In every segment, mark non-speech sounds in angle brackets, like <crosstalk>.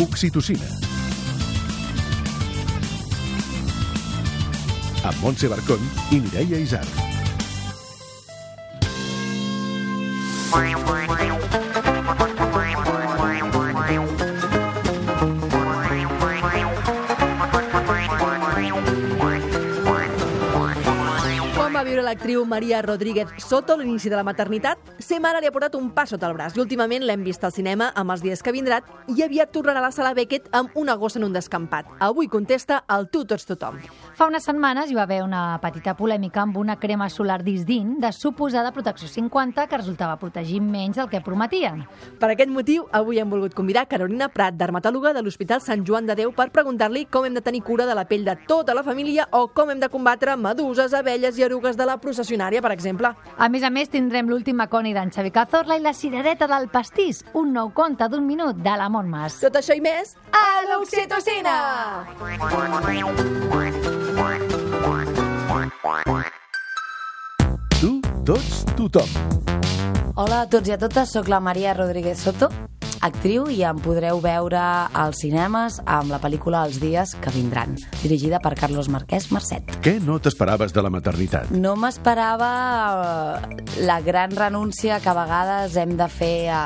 Oxitocina. Amb Montse Barcón i Mireia Isar. Quan va viure l'actriu Maria Rodríguez Soto l'inici de la maternitat, ser mare li ha portat un pas sota el braç i últimament l'hem vist al cinema amb els dies que vindran i aviat tornarà a la sala Beckett amb una gossa en un descampat. Avui contesta el tu tots tothom. Fa unes setmanes hi va haver una petita polèmica amb una crema solar Disdin de suposada protecció 50 que resultava protegir menys del que prometien. Per aquest motiu, avui hem volgut convidar Carolina Prat, dermatòloga de l'Hospital Sant Joan de Déu, per preguntar-li com hem de tenir cura de la pell de tota la família o com hem de combatre meduses, abelles i erugues de la processionària, per exemple. A més a més, tindrem l'última coni d'en Xavi Cazorla i la cirereta del pastís, un nou conte d'un minut de l'Amon Mas. Tot això i més a l'Oxitocina! Tu, tots, tothom. Hola a tots i a totes, sóc la Maria Rodríguez Soto, actriu i em podreu veure als cinemes amb la pel·lícula Els dies que vindran, dirigida per Carlos Marquès Mercet. Què no t'esperaves de la maternitat? No m'esperava eh, la gran renúncia que a vegades hem de fer a,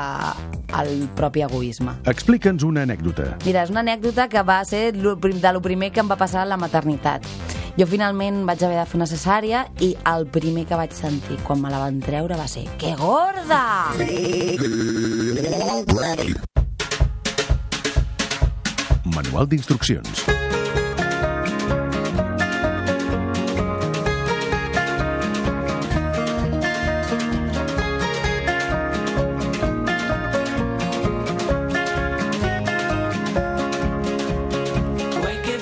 al propi egoisme. Explica'ns una anècdota. Mira, és una anècdota que va ser de lo primer que em va passar a la maternitat. Jo finalment vaig haver de fer una cesària i el primer que vaig sentir quan me la van treure va ser «Que gorda!» Manual d'instruccions.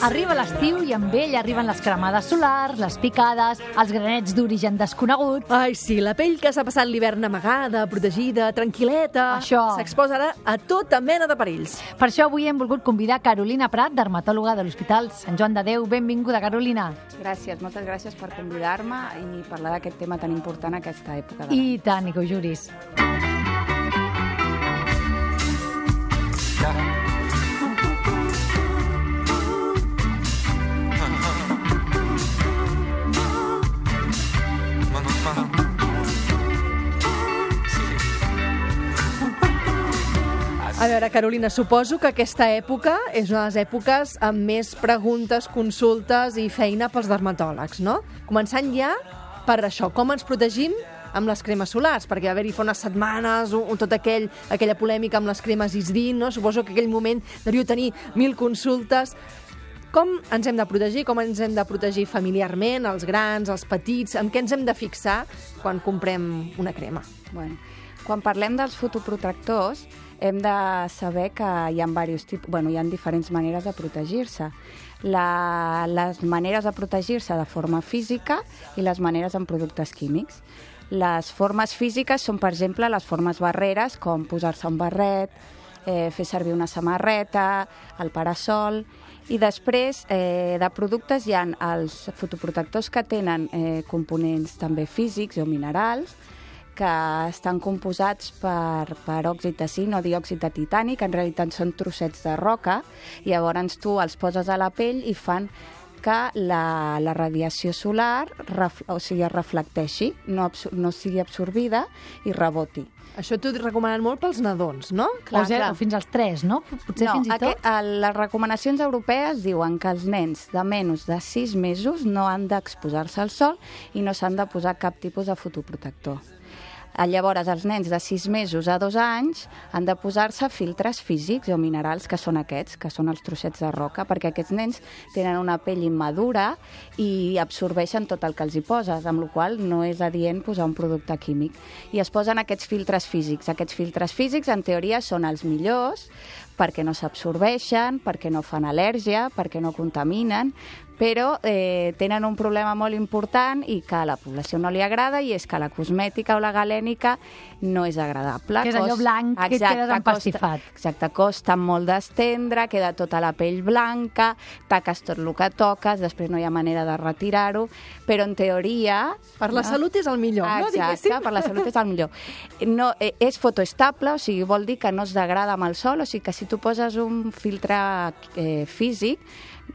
Arriba l'estiu i amb ell arriben les cremades solars, les picades, els granets d'origen desconegut. Ai, sí, la pell que s'ha passat l'hivern amagada, protegida, tranquil·leta... Això. S'exposa ara a tota mena de perills. Per això avui hem volgut convidar Carolina Prat, dermatòloga de l'Hospital Sant Joan de Déu. Benvinguda, Carolina. Gràcies, moltes gràcies per convidar-me i parlar d'aquest tema tan important a aquesta època. De... I tant, i que ho juris. A veure, Carolina, suposo que aquesta època és una de les èpoques amb més preguntes, consultes i feina pels dermatòlegs, no? Començant ja per això, com ens protegim amb les cremes solars, perquè va haver-hi fa unes setmanes un, un, tot aquell, aquella polèmica amb les cremes Isdin, no? Suposo que aquell moment devíeu tenir mil consultes. Com ens hem de protegir? Com ens hem de protegir familiarment, els grans, els petits? En què ens hem de fixar quan comprem una crema? Bueno, quan parlem dels fotoprotectors, hem de saber que hi ha, tipus, bueno, hi ha diferents maneres de protegir-se. La, les maneres de protegir-se de forma física i les maneres amb productes químics. Les formes físiques són, per exemple, les formes barreres, com posar-se un barret, eh, fer servir una samarreta, el parasol... I després eh, de productes hi ha els fotoprotectors que tenen eh, components també físics o minerals, que estan composats per, per òxid de zinc o diòxid de titani, que en realitat són trossets de roca, i llavors tu els poses a la pell i fan que la, la radiació solar ref, o sigui, es reflecteixi, no, absor no sigui absorbida i reboti. Això t'ho recomanen molt pels nadons, no? Clar, o sigui, fins als 3, no? Potser no, fins i tot? aquest, a, les recomanacions europees diuen que els nens de menys de 6 mesos no han d'exposar-se al sol i no s'han de posar cap tipus de fotoprotector. Eh, Llavors, els nens de 6 mesos a 2 anys han de posar-se filtres físics o minerals, que són aquests, que són els trossets de roca, perquè aquests nens tenen una pell immadura i absorbeixen tot el que els hi poses, amb la qual no és adient posar un producte químic. I es posen aquests filtres físics. Aquests filtres físics, en teoria, són els millors perquè no s'absorbeixen, perquè no fan al·lèrgia, perquè no contaminen, però eh, tenen un problema molt important i que a la població no li agrada i és que la cosmètica o la galènica no és agradable. Que és allò blanc que et quedes empastifat. Costa, exacte, costa molt d'estendre, queda tota la pell blanca, taques tot el que toques, després no hi ha manera de retirar-ho, però en teoria... Per la salut és el millor, no? Exacte, Diguéssim. per la salut és el millor. No, eh, és fotoestable, o sigui, vol dir que no es degrada amb el sol, o sigui que si tu poses un filtre eh, físic,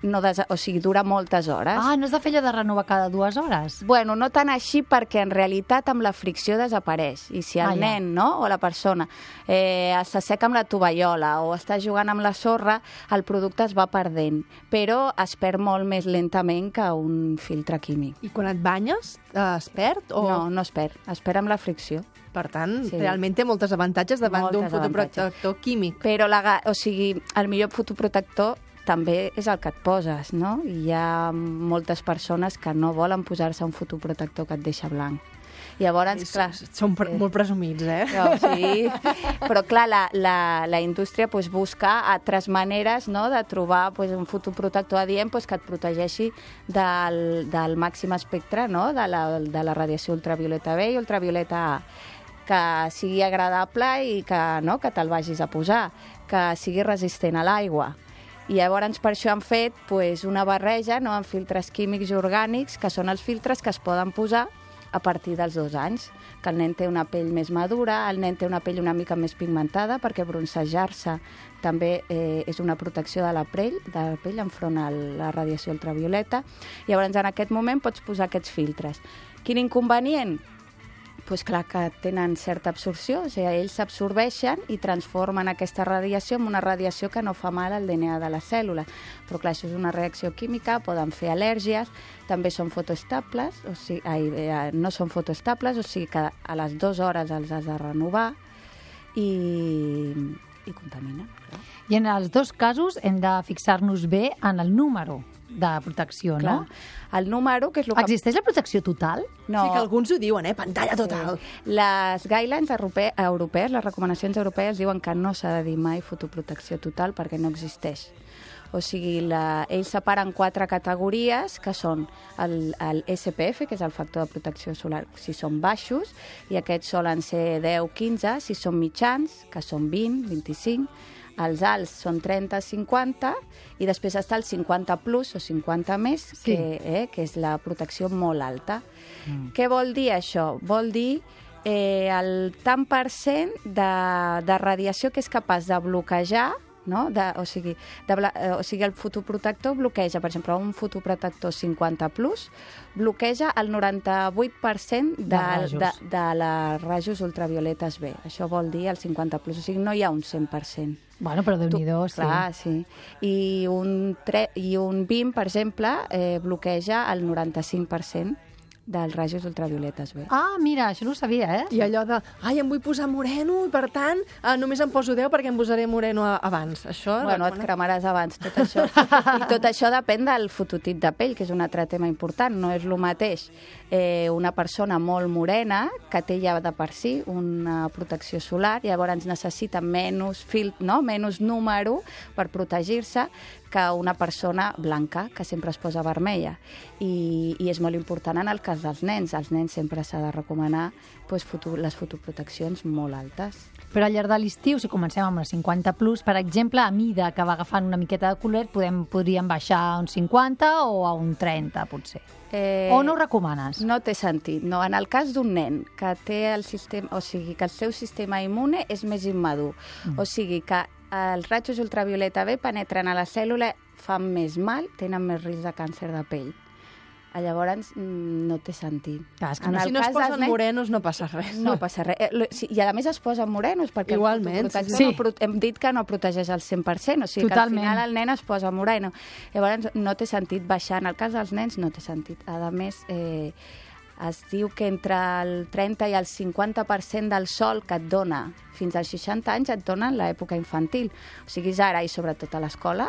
no des... o sigui, dura moltes hores. Ah, no has de fer allò de renovar cada dues hores? Bueno, no tan així perquè en realitat amb la fricció desapareix. I si el Ah, ja. nen no, o la persona eh, s'asseca amb la tovallola o està jugant amb la sorra, el producte es va perdent. Però es perd molt més lentament que un filtre químic. I quan et banyes, eh, es perd? O... No, no es perd. Es perd amb la fricció. Per tant, Sí. realment té moltes avantatges davant d'un fotoprotector químic. Però, la, o sigui, el millor fotoprotector també és el que et poses, no? Hi ha moltes persones que no volen posar-se un fotoprotector que et deixa blanc. Llavors, clar... Són pre molt presumits, eh? No, sí, però clar, la, la, la indústria pues, busca altres maneres no, de trobar pues, un fotoprotector adient pues, que et protegeixi del, del màxim espectre no, de, la, de la radiació ultravioleta B i ultravioleta A que sigui agradable i que, no, que te'l vagis a posar, que sigui resistent a l'aigua. I llavors per això han fet pues, una barreja no, amb filtres químics i orgànics, que són els filtres que es poden posar a partir dels dos anys, que el nen té una pell més madura, el nen té una pell una mica més pigmentada, perquè broncejar-se també eh, és una protecció de la pell, de la pell enfront a la radiació ultravioleta. Llavors, en aquest moment pots posar aquests filtres. Quin inconvenient? Pues clar que tenen certa absorció, o sigui, ells s'absorbeixen i transformen aquesta radiació en una radiació que no fa mal al DNA de la cèl·lula. Però clar, això és una reacció química, poden fer al·lèrgies, també són fotoestables, o sigui, ai, eh, no són fotoestables, o sigui que a les dues hores els has de renovar i, i contaminen. Clar. I en els dos casos hem de fixar-nos bé en el número de protecció, no? Clar. El número, que és el que... Existeix la protecció total? No, Sí que alguns ho diuen, eh? Pantalla total. Les guidelines europe europees, les recomanacions europees, diuen que no s'ha de dir mai fotoprotecció total perquè no existeix. O sigui, la, ells separen quatre categories, que són el, el SPF, que és el factor de protecció solar, si són baixos, i aquests solen ser 10-15, si són mitjans, que són 20, 25, els alts són 30-50 i després està el 50 plus o 50 més, Sí. que, eh, que és la protecció molt alta. Mm. Què vol dir això? Vol dir eh, el tant per cent de, de radiació que és capaç de bloquejar no? de, o, sigui, de, eh, o sigui, el fotoprotector bloqueja, per exemple, un fotoprotector 50 plus bloqueja el 98% de, De rajos. de, de les rajos ultravioletes B. Això vol dir el 50 plus, o sigui, no hi ha un 100%. Bueno, però déu nhi sí. Clar, sí. I un, tre I un 20, per exemple, eh, bloqueja el 95% dels rajos ultravioletes B. Ah, mira, això no ho sabia, eh? I allò de, ai, em vull posar moreno i, per tant, eh, només em poso 10 perquè em posaré moreno abans. Això... Bueno, et recomana- cremaràs abans, tot això. I tot <laughs> això depèn del fototip de pell, que és un altre tema important. No és el mateix eh, una persona molt morena, que té ja de per si una protecció solar, llavors necessita menys fil, no? menys número per protegir-se que una persona blanca, que sempre es posa vermella. I, i és molt important en el cas dels nens. Als nens sempre s'ha de recomanar pues, foto, les fotoproteccions molt altes. Però al llarg de l'estiu, si comencem amb les 50 plus, per exemple, a mida que va agafant una miqueta de color, podem, podríem baixar a un 50 o a un 30, potser. Eh, O no ho recomanes? No té sentit. No. En el cas d'un nen que té el sistema, o sigui, que el seu sistema immune és més immadur, mm. o sigui, que els rajos ultravioleta B penetren a la cèl·lula, fan més mal, tenen més risc de càncer de pell. Llavors, mm, no té sentit. Clar, és que En no- Si no es posen nens- morenos no passa res. no passa res. Eh, I a més es posen morenos, perquè Igualment, el fotoprotector sí. no, hem dit que no protegeix al 100%, o sigui Totalment. que al final el nen es posa moreno. Llavors no té sentit baixar. En el cas dels nens no té sentit. A més, eh, es diu que entre el 30 i el 50% del sol que et dona fins als 60 anys et dona l'època infantil. O sigui, és ara i sobretot a l'escola,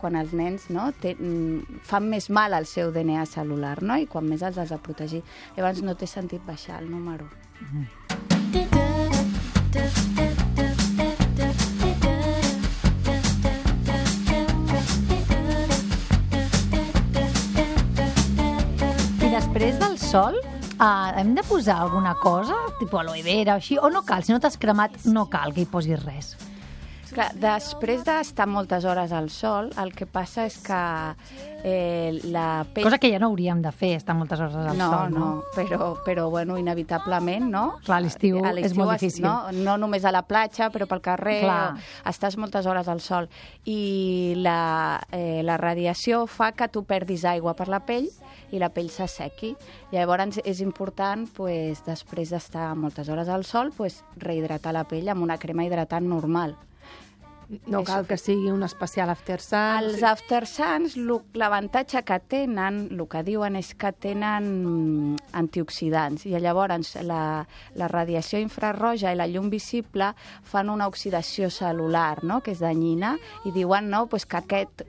quan els nens no, té, mm, fan més mal al seu DNA celular no? i quan més els has de protegir. Llavors no té sentit baixar el número. Sol, uh, hem de posar alguna cosa, tipus aloe vera o així, o no cal? Si no t'has cremat, no cal que hi posis res. Clar, després d'estar moltes hores al sol, el que passa és que eh, la pell... Cosa que ja no hauríem de fer, estar moltes hores al no, sol, no? no, però, però bueno, inevitablement, no? Clar, a l'estiu és molt difícil. No, no només a la platja, però pel carrer, Clar. estàs moltes hores al sol. I la, eh, la radiació fa que tu perdis aigua per la pell i la pell s'assequi. Llavors és important, pues, després d'estar moltes hores al sol, pues, rehidratar la pell amb una crema hidratant normal. No cal que sigui un especial after sun. Els after suns, l'avantatge que tenen, el que diuen és que tenen antioxidants i llavors la, la radiació infrarroja i la llum visible fan una oxidació celular, no?, que és danyina, i diuen no, pues, que aquest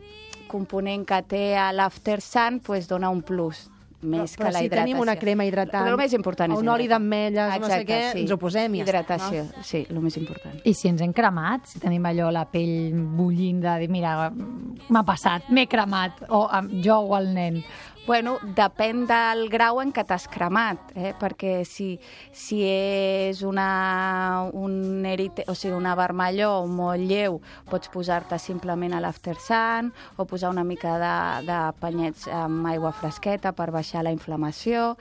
component que té l'after sun pues, dona un plus més però que la si hidratació. tenim una crema hidratant, Però el més important és un oli d'ametlles, no sé què, ens ho posem i Hidratació, sí, el més important. I si ens hem cremat, si tenim allò la pell bullint de dir, mira, m'ha passat, m'he cremat, o jo o el nen. Bueno, depèn del grau en què t'has cremat, eh? perquè si, si és una, un erite, o sigui, una vermelló molt lleu, pots posar-te simplement a l'after sun o posar una mica de, de panyets amb aigua fresqueta per baixar la inflamació,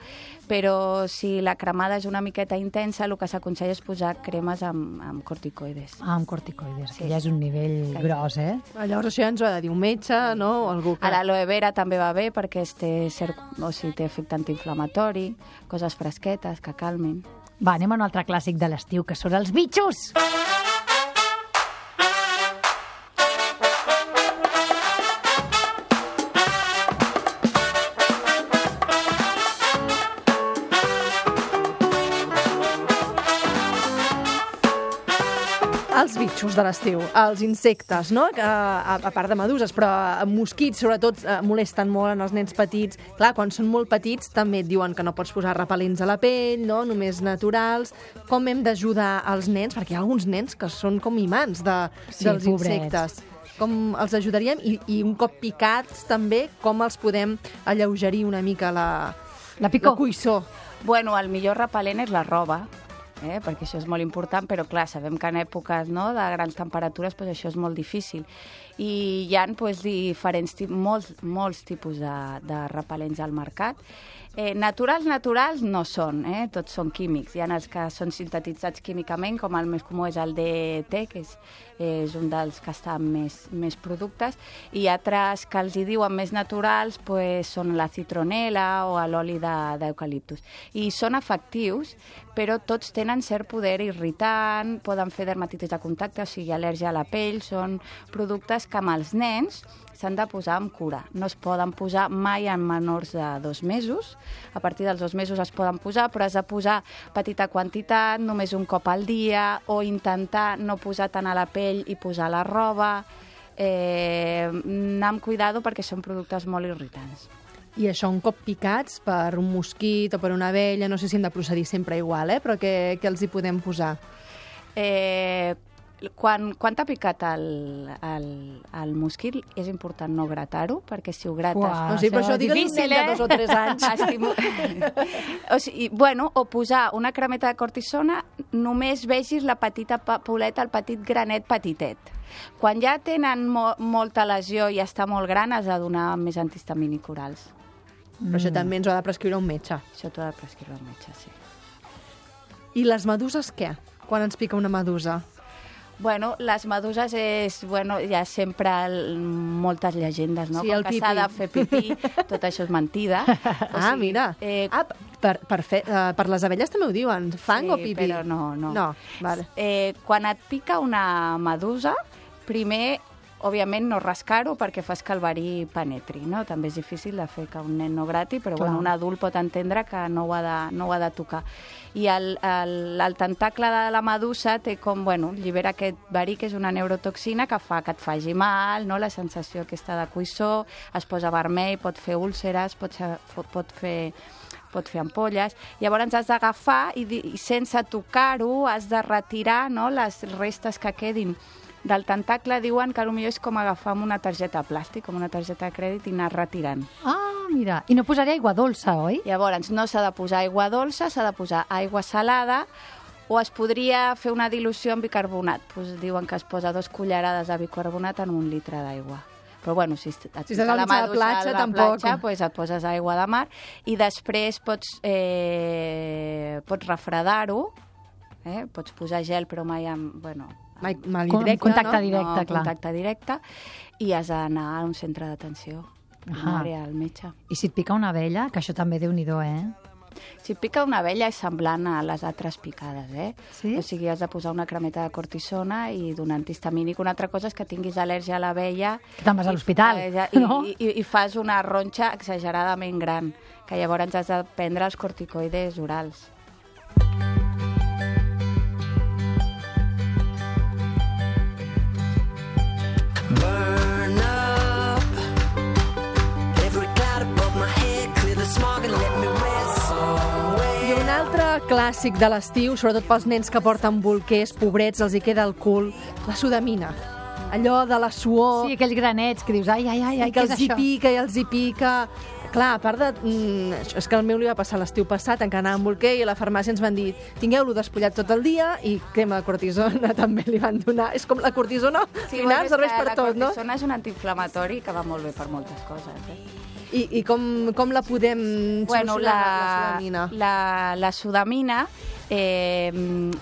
però si la cremada és una miqueta intensa, el que s'aconsella és posar cremes amb, amb corticoides. Ah, amb corticoides, Sí. que ja és un nivell Exacte. gros, eh? Llavors això ja ens ho ha de dir un metge, no? O algú que... A l'aloe vera també va bé perquè té, cer- o sigui, té efecte antiinflamatori, coses fresquetes que calmin. Va, anem a un altre clàssic de l'estiu, que són els bitxos! Els bitxos de l'estiu, els insectes, no? Que, a, a part de meduses, però eh, mosquits, sobretot, eh, molesten molt en els nens petits. Clar, quan són molt petits també et diuen que no pots posar repel·lents a la pell, no? Només naturals. Com hem d'ajudar els nens? Perquè hi ha alguns nens que són com imants de, Sí, dels pobrets. insectes. Com els ajudaríem? I, I un cop picats, també, com els podem alleugerir una mica la, La picor. la cuissó? Bueno, el millor repel·lent és la roba, eh? perquè això és molt important, però clar, sabem que en èpoques no, de grans temperatures pues, això és molt difícil. I hi ha pues, diferents, molts, molts tipus de, de repel·lents al mercat. Eh, naturals, naturals no són, eh? tots són químics. Hi ha els que són sintetitzats químicament, com el més comú és el DT, que és, és un dels que està amb més, més productes, i altres que els hi diuen més naturals pues, són la citronela o l'oli de- d'eucaliptus. I són efectius, però tots tenen cert poder irritant, poden fer dermatitis de contacte, o sigui, al·lèrgia a la pell, són productes que amb els nens s'han de posar amb cura. No es poden posar mai en menors de dos mesos. A partir dels dos mesos es poden posar, però has de posar petita quantitat, només un cop al dia, o intentar no posar tant a la pell i posar a la roba. Eh, anar amb cuidado perquè són productes molt irritants. I això, un cop picats per un mosquit o per una abella, no sé si hem de procedir sempre igual, eh? però què, què els hi podem posar? Eh, quan, quan t'ha picat el, el, el mosquit és important no gratar-ho, perquè si ho grates... Uah, no sé, però això digue-li un nen de eh? dos o tres anys. <laughs> Estimu... o sigui, bueno, o posar una cremeta de cortisona, només vegis la petita pa- pauleta, el petit granet petitet. Quan ja tenen mo molta lesió i està molt gran, has de donar més antihistamínic orals. Però això també ens ho ha de prescriure un metge. Això t'ho ha de prescriure el metge, sí. I les meduses què? Quan ens pica una medusa? Bueno, les meduses és, bueno, hi ha sempre el, moltes llegendes, no? Sí, Com el que s'ha de fer pipí, tot això és mentida. O ah, mira. Eh, ah, per, per, fer, uh, per les abelles també ho diuen, fang sí, o pipí? però no, no. No, vale. Eh, quan et pica una medusa, primer, òbviament, no rascar-ho perquè fas que el verí penetri, no? També és difícil de fer que un nen no grati, però Clar. bueno, un adult pot entendre que no ho ha de, no ho ha de tocar. I el, el, el tentacle de la medusa té com, bueno, llibera aquest verí, que és una neurotoxina que fa que et faci mal, no? la sensació aquesta de cuissó, es posa vermell, pot fer úlceres, pot, ser, pot fer pot fer ampolles. Llavors has d'agafar i, i sense tocar-ho has de retirar no, les restes que quedin del tentacle. Diuen que potser és com agafar amb una targeta de plàstic, com una targeta de crèdit i anar retirant. Ah, mira. I no posaré aigua dolça, oi? Llavors, no s'ha de posar aigua dolça, s'ha de posar aigua salada o es podria fer una dilució amb bicarbonat. Pues diuen que es posa dos cullerades de bicarbonat en un litre d'aigua. Però bueno, si, Si estàs de la maduixa platja, a la tampoc. platja, pues et poses aigua de mar i després pots, eh, pots refredar-ho, eh? pots posar gel però mai amb... Bueno, mal directe, contacte no? directe. no, clar. contacte directe i has d'anar a un centre d'atenció primària al metge. I si et pica una abella, que això també déu nhi eh? Si et pica una abella és semblant a les altres picades, eh? Sí? O sigui, has de posar una cremeta de cortisona i d'un antihistamínic. Una altra cosa és que tinguis al·lèrgia a l'abella... Que te'n vas a l'hospital, no? i, i, I fas una ronxa exageradament gran, que llavors has de prendre els corticoides orals. burn clàssic de l'estiu, sobretot pels nens que porten bolquers, pobrets, els hi queda el cul, la sudamina. Allò de la suor, Sí, aquells granets que dius, ai, ai, ai, ai que els hi això? pica i els hi pica. Clar, a part de... Mm, és que al meu li va passar l'estiu passat, en què anava amb bolquer i a la farmàcia ens van dir tingueu-lo despullat tot el dia i crema de cortisona <laughs> també li van donar. És com la cortisona, al final és serveix per la tot, no? cortisona és un antiinflamatori que va molt bé per moltes coses. Eh? I, i com, com la podem Bueno, solucionar, la, la, sudamina? la, la sudamina eh,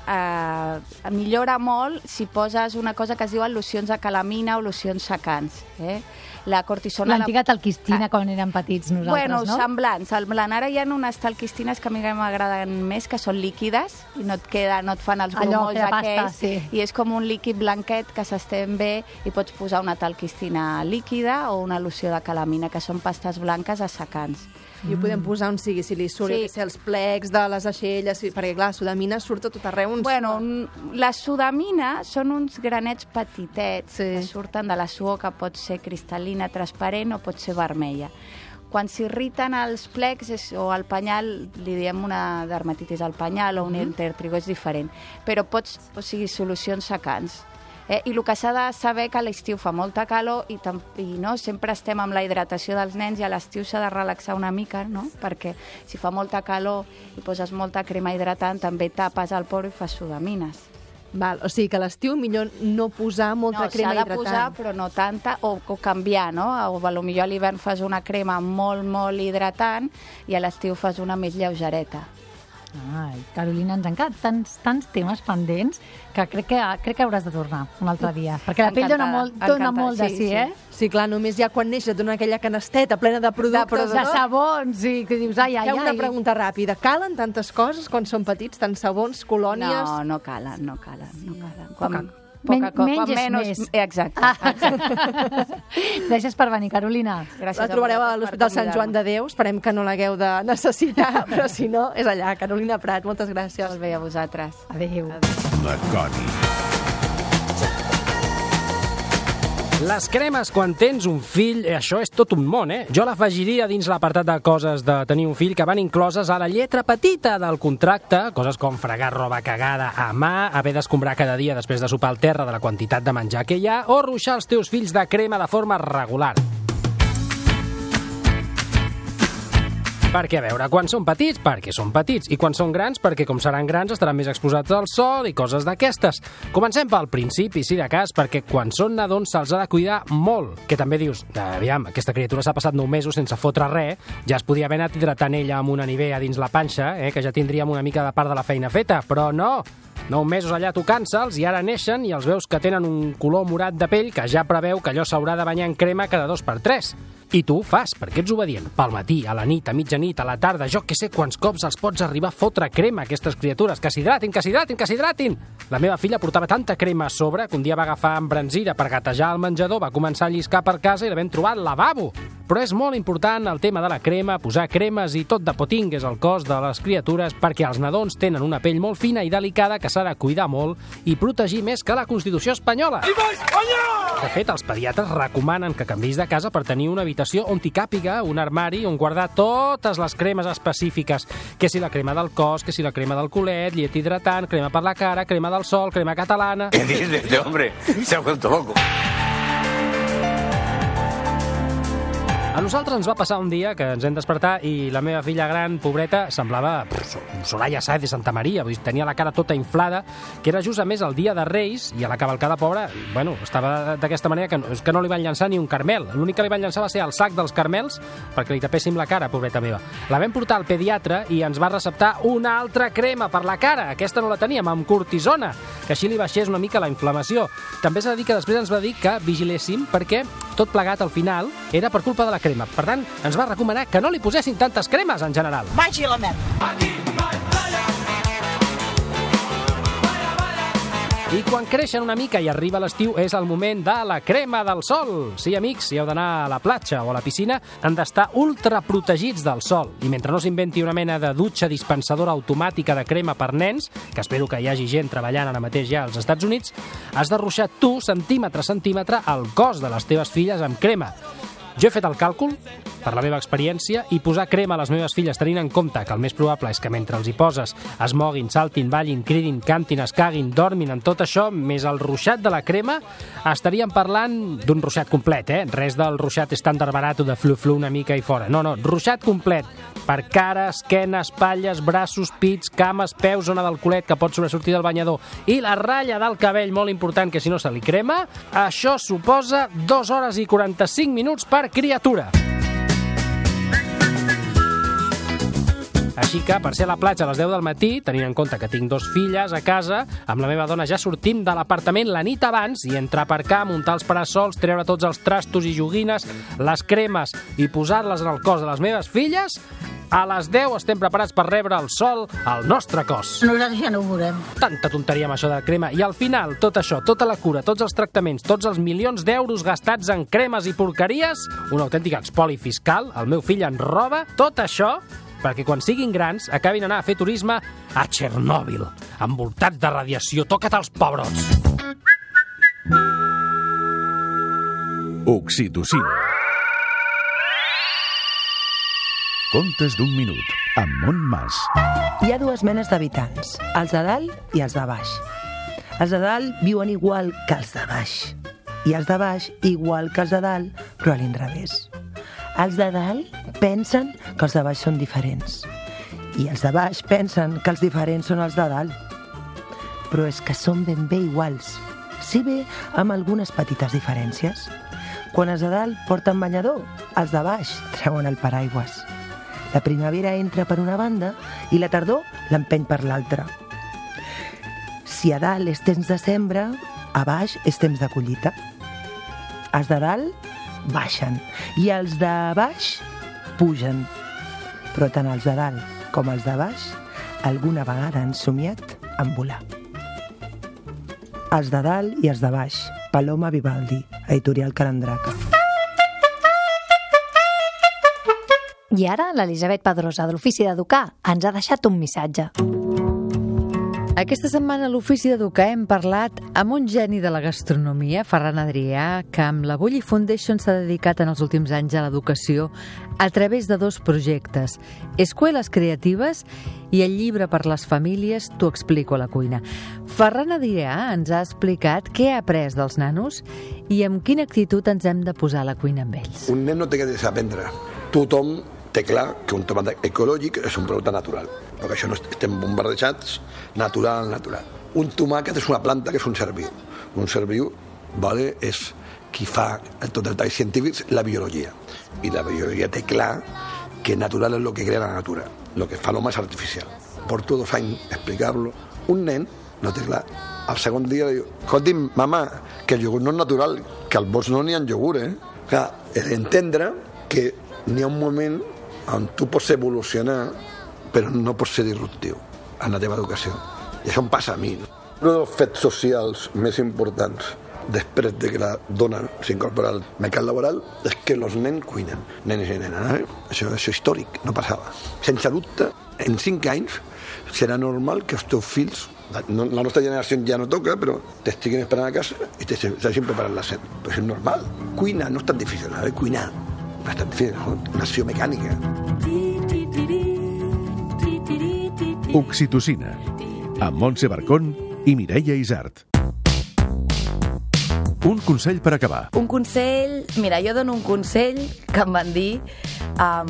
eh, millora molt si poses una cosa que es diuen locions de calamina o locions secants. Eh? La cortisona... la- L'antiga talquistina, quan érem petits nosaltres, Bueno, no? semblant, semblant. Ara hi ha unes talquistines que a mi m'agraden més, que són líquides i no et, queda, no et fan els Allò, grumolls que de pasta, aquells. sí. I és com un líquid blanquet que s'estén bé i pots posar una talquistina líquida o una loció de calamina, que són pastes blanques assecants. I ho podem posar on sigui, si li surt, Sí. ser els plecs de les aixelles, perquè clar, la sudamina surt a tot arreu. Uns... Bueno, n- la sudamina són uns granets petitets Sí. que surten de la suor, que pot ser cristal·lina, transparent o pot ser vermella. Quan s'irriten els plecs és, o al penyal, li diem una dermatitis al penyal o un intertrigo, és diferent. Però pots, o sigui, solucions secants. Eh? I el que s'ha de saber que a l'estiu fa molta calor i, i no, sempre estem amb la hidratació dels nens i a l'estiu s'ha de relaxar una mica, no? perquè si fa molta calor i poses molta crema hidratant també tapes el poro i fas sudamines. Val, o sigui que a l'estiu millor no posar molta no, crema s'ha de hidratant. posar, però no tanta, o, o canviar, no? O potser a l'hivern fas una crema molt, molt hidratant i a l'estiu fas una més lleugereta. Ai, Carolina, ens han quedat tants, tants temes pendents que crec que, crec que hauràs de tornar un altre dia. Perquè la pell dona molt, dona molt de sí, sí, sí. eh? Sí, clar, només ja quan neixes et dona aquella canasteta plena de productes, productes, De no? sabons, i que dius, ai, ai, Hi ha una ai. pregunta ràpida. Calen tantes coses quan són petits, tants sabons, colònies... No, no calen, no calen, no calen. Quan, Poca- Men- co- menys és menys, més. Exacte. exacte. <laughs> Gràcies per venir, Carolina. Gràcies La trobareu a l'Hospital Sant Joan de Déu. Esperem que no l'hagueu de necessitar, <laughs> però si no, és allà. Carolina Prat, moltes gràcies. Molt bé a vosaltres. Adéu. La Coni. Les cremes quan tens un fill, eh, això és tot un món, eh? Jo l'afegiria dins l'apartat de coses de tenir un fill que van incloses a la lletra petita del contracte, coses com fregar roba cagada a mà, haver d'escombrar cada dia després de sopar al terra de la quantitat de menjar que hi ha, o ruixar els teus fills de crema de forma regular. Perquè, a veure, quan són petits, perquè són petits, i quan són grans, perquè com seran grans estaran més exposats al sol i coses d'aquestes. Comencem pel principi, si de cas, perquè quan són nadons se'ls ha de cuidar molt. Que també dius, aviam, aquesta criatura s'ha passat 9 mesos sense fotre res, ja es podia haver anat hidratant ella amb una nivea dins la panxa, eh, que ja tindríem una mica de part de la feina feta, però no, 9 mesos allà tocant-se'ls i ara neixen i els veus que tenen un color morat de pell que ja preveu que allò s'haurà de banyar en crema cada dos per tres. I tu ho fas, perquè ets obedient. Pel matí, a la nit, a mitjanit, a la tarda, jo que sé quants cops els pots arribar a fotre crema a aquestes criatures. Que s'hidratin, que s'hidratin, que s'hidratin! La meva filla portava tanta crema a sobre que un dia va agafar embranzida per gatejar al menjador, va començar a lliscar per casa i la vam trobar al lavabo. Però és molt important el tema de la crema, posar cremes i tot de potingues al cos de les criatures perquè els nadons tenen una pell molt fina i delicada que s'ha de cuidar molt i protegir més que la Constitució espanyola. De fet, els pediatres recomanen que canvis de casa per tenir una habitació on t'hi càpiga un armari on guardar totes les cremes específiques, que si la crema del cos, que si la crema del culet, llet hidratant, crema per la cara, crema del sol, crema catalana... <laughs> ¿Qué dice este hombre? Se ha vuelto loco. A nosaltres ens va passar un dia que ens hem despertar i la meva filla gran, pobreta, semblava Soraya Saez de Santa Maria, vull dir, tenia la cara tota inflada, que era just a més el dia de Reis i a la cavalcada pobra, bueno, estava d'aquesta manera que, no- que no li van llançar ni un carmel. L'únic que li van llançar va ser el sac dels carmels perquè li tapéssim la cara, pobreta meva. La vam portar al pediatre i ens va receptar una altra crema per la cara. Aquesta no la teníem, amb cortisona, que així li baixés una mica la inflamació. També s'ha de dir que després ens va dir que vigiléssim perquè tot plegat al final era per culpa de la crema. Per tant, ens va recomanar que no li posessin tantes cremes en general. Vagi la merda. I quan creixen una mica i arriba l'estiu és el moment de la crema del sol. Sí, amics, si heu d'anar a la platja o a la piscina, han d'estar ultra protegits del sol. I mentre no s'inventi una mena de dutxa dispensadora automàtica de crema per nens, que espero que hi hagi gent treballant ara mateix ja als Estats Units, has de ruixar tu, centímetre a centímetre, el cos de les teves filles amb crema. Jo he fet el càlcul, per la meva experiència, i posar crema a les meves filles tenint en compte que el més probable és que mentre els hi poses es moguin, saltin, ballin, cridin, cantin, es caguin, dormin, en tot això, més el ruixat de la crema, estaríem parlant d'un ruixat complet, eh? Res del ruixat estàndard barat de flu-flu una mica i fora. No, no, ruixat complet. Per cara, esquena, espatlles, braços, pits, cames, peus, zona del culet que pot sobresortir del banyador i la ratlla del cabell, molt important, que si no se li crema, això suposa 2 hores i 45 minuts per criatura. Així que, per ser a la platja a les 10 del matí, tenint en compte que tinc dos filles a casa, amb la meva dona ja sortim de l'apartament la nit abans i entre aparcar, muntar els parasols, treure tots els trastos i joguines, les cremes i posar-les en el cos de les meves filles, a les 10 estem preparats per rebre el sol al nostre cos. Nosaltres ja no ho veurem. Tanta tonteria amb això de crema. I al final, tot això, tota la cura, tots els tractaments, tots els milions d'euros gastats en cremes i porqueries, un autèntic expoli fiscal, el meu fill en roba, tot això perquè quan siguin grans acabin anar a fer turisme a Txernòbil, envoltats de radiació. Toca't els pobrots! Oxitocina. Contes d'un minut, amb Montmas. Hi ha dues menes d'habitants, els de dalt i els de baix. Els de dalt viuen igual que els de baix. I els de baix igual que els de dalt, però a l'inrevés. Els de dalt pensen que els de baix són diferents. I els de baix pensen que els diferents són els de dalt. Però és que són ben bé iguals, si bé amb algunes petites diferències. Quan els de dalt porten banyador, els de baix treuen el paraigües. La primavera entra per una banda i la tardor l'empeny per l'altra. Si a dalt és temps de sembra, a baix és temps de collita. Els de dalt baixen i els de baix pugen. Però tant els de dalt com els de baix alguna vegada han somiat en volar. Els de dalt i els de baix. Paloma Vivaldi, editorial Carandraca. I ara l'Elisabet Pedrosa, de l'Ofici d'Educar, ens ha deixat un missatge. Aquesta setmana a l'Ofici d'Educar hem parlat amb un geni de la gastronomia, Ferran Adrià, que amb la Bulli Foundation s'ha dedicat en els últims anys a l'educació a través de dos projectes, Escueles Creatives i el llibre per les famílies T'ho explico a la cuina. Ferran Adrià ens ha explicat què ha après dels nanos i amb quina actitud ens hem de posar a la cuina amb ells. Un nen no té que desaprendre. Tothom té clar que un tomàquet ecològic és un producte natural, perquè això no est- estem bombardejats, natural, natural. Un tomàquet és una planta que és un ser viu. Un ser viu vale, és qui fa tot el tall científic, la biologia. I la biologia té clar que natural és el que crea la natura. El que fa l'home és artificial. Porto dos anys explicar-lo. Un nen no té clar. Al segon dia diu, escolti'm, mama, que el iogurt no és natural, que al bosc no n'hi ha iogurt, eh? Clar, he d'entendre que n'hi ha un moment on tu pots evolucionar però no pots ser disruptiu en la teva educació. I això em passa a mi. Un dels fets socials més importants després de que la dona s'incorpora al mercat laboral és que els nens cuinen, nens i nenes. Eh? Això, això històric, no passava. Sense dubte, en cinc anys serà normal que els teus fills la nostra generació ja no toca, però t'estiguin esperant a casa i t'hagin preparat la set. Però és normal. Cuina no és tan difícil, eh? cuinar no? una acció mecànica. Oxitocina. Amb Montse Barcón i Mireia Isart. Un consell per acabar. Un consell... Mira, jo dono un consell que em van dir um,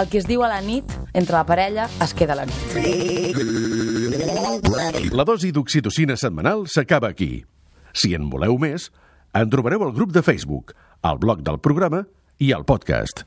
el que es diu a la nit, entre la parella, es queda a la nit. La dosi d'oxitocina setmanal s'acaba aquí. Si en voleu més, en trobareu al grup de Facebook, al blog del programa i al podcast.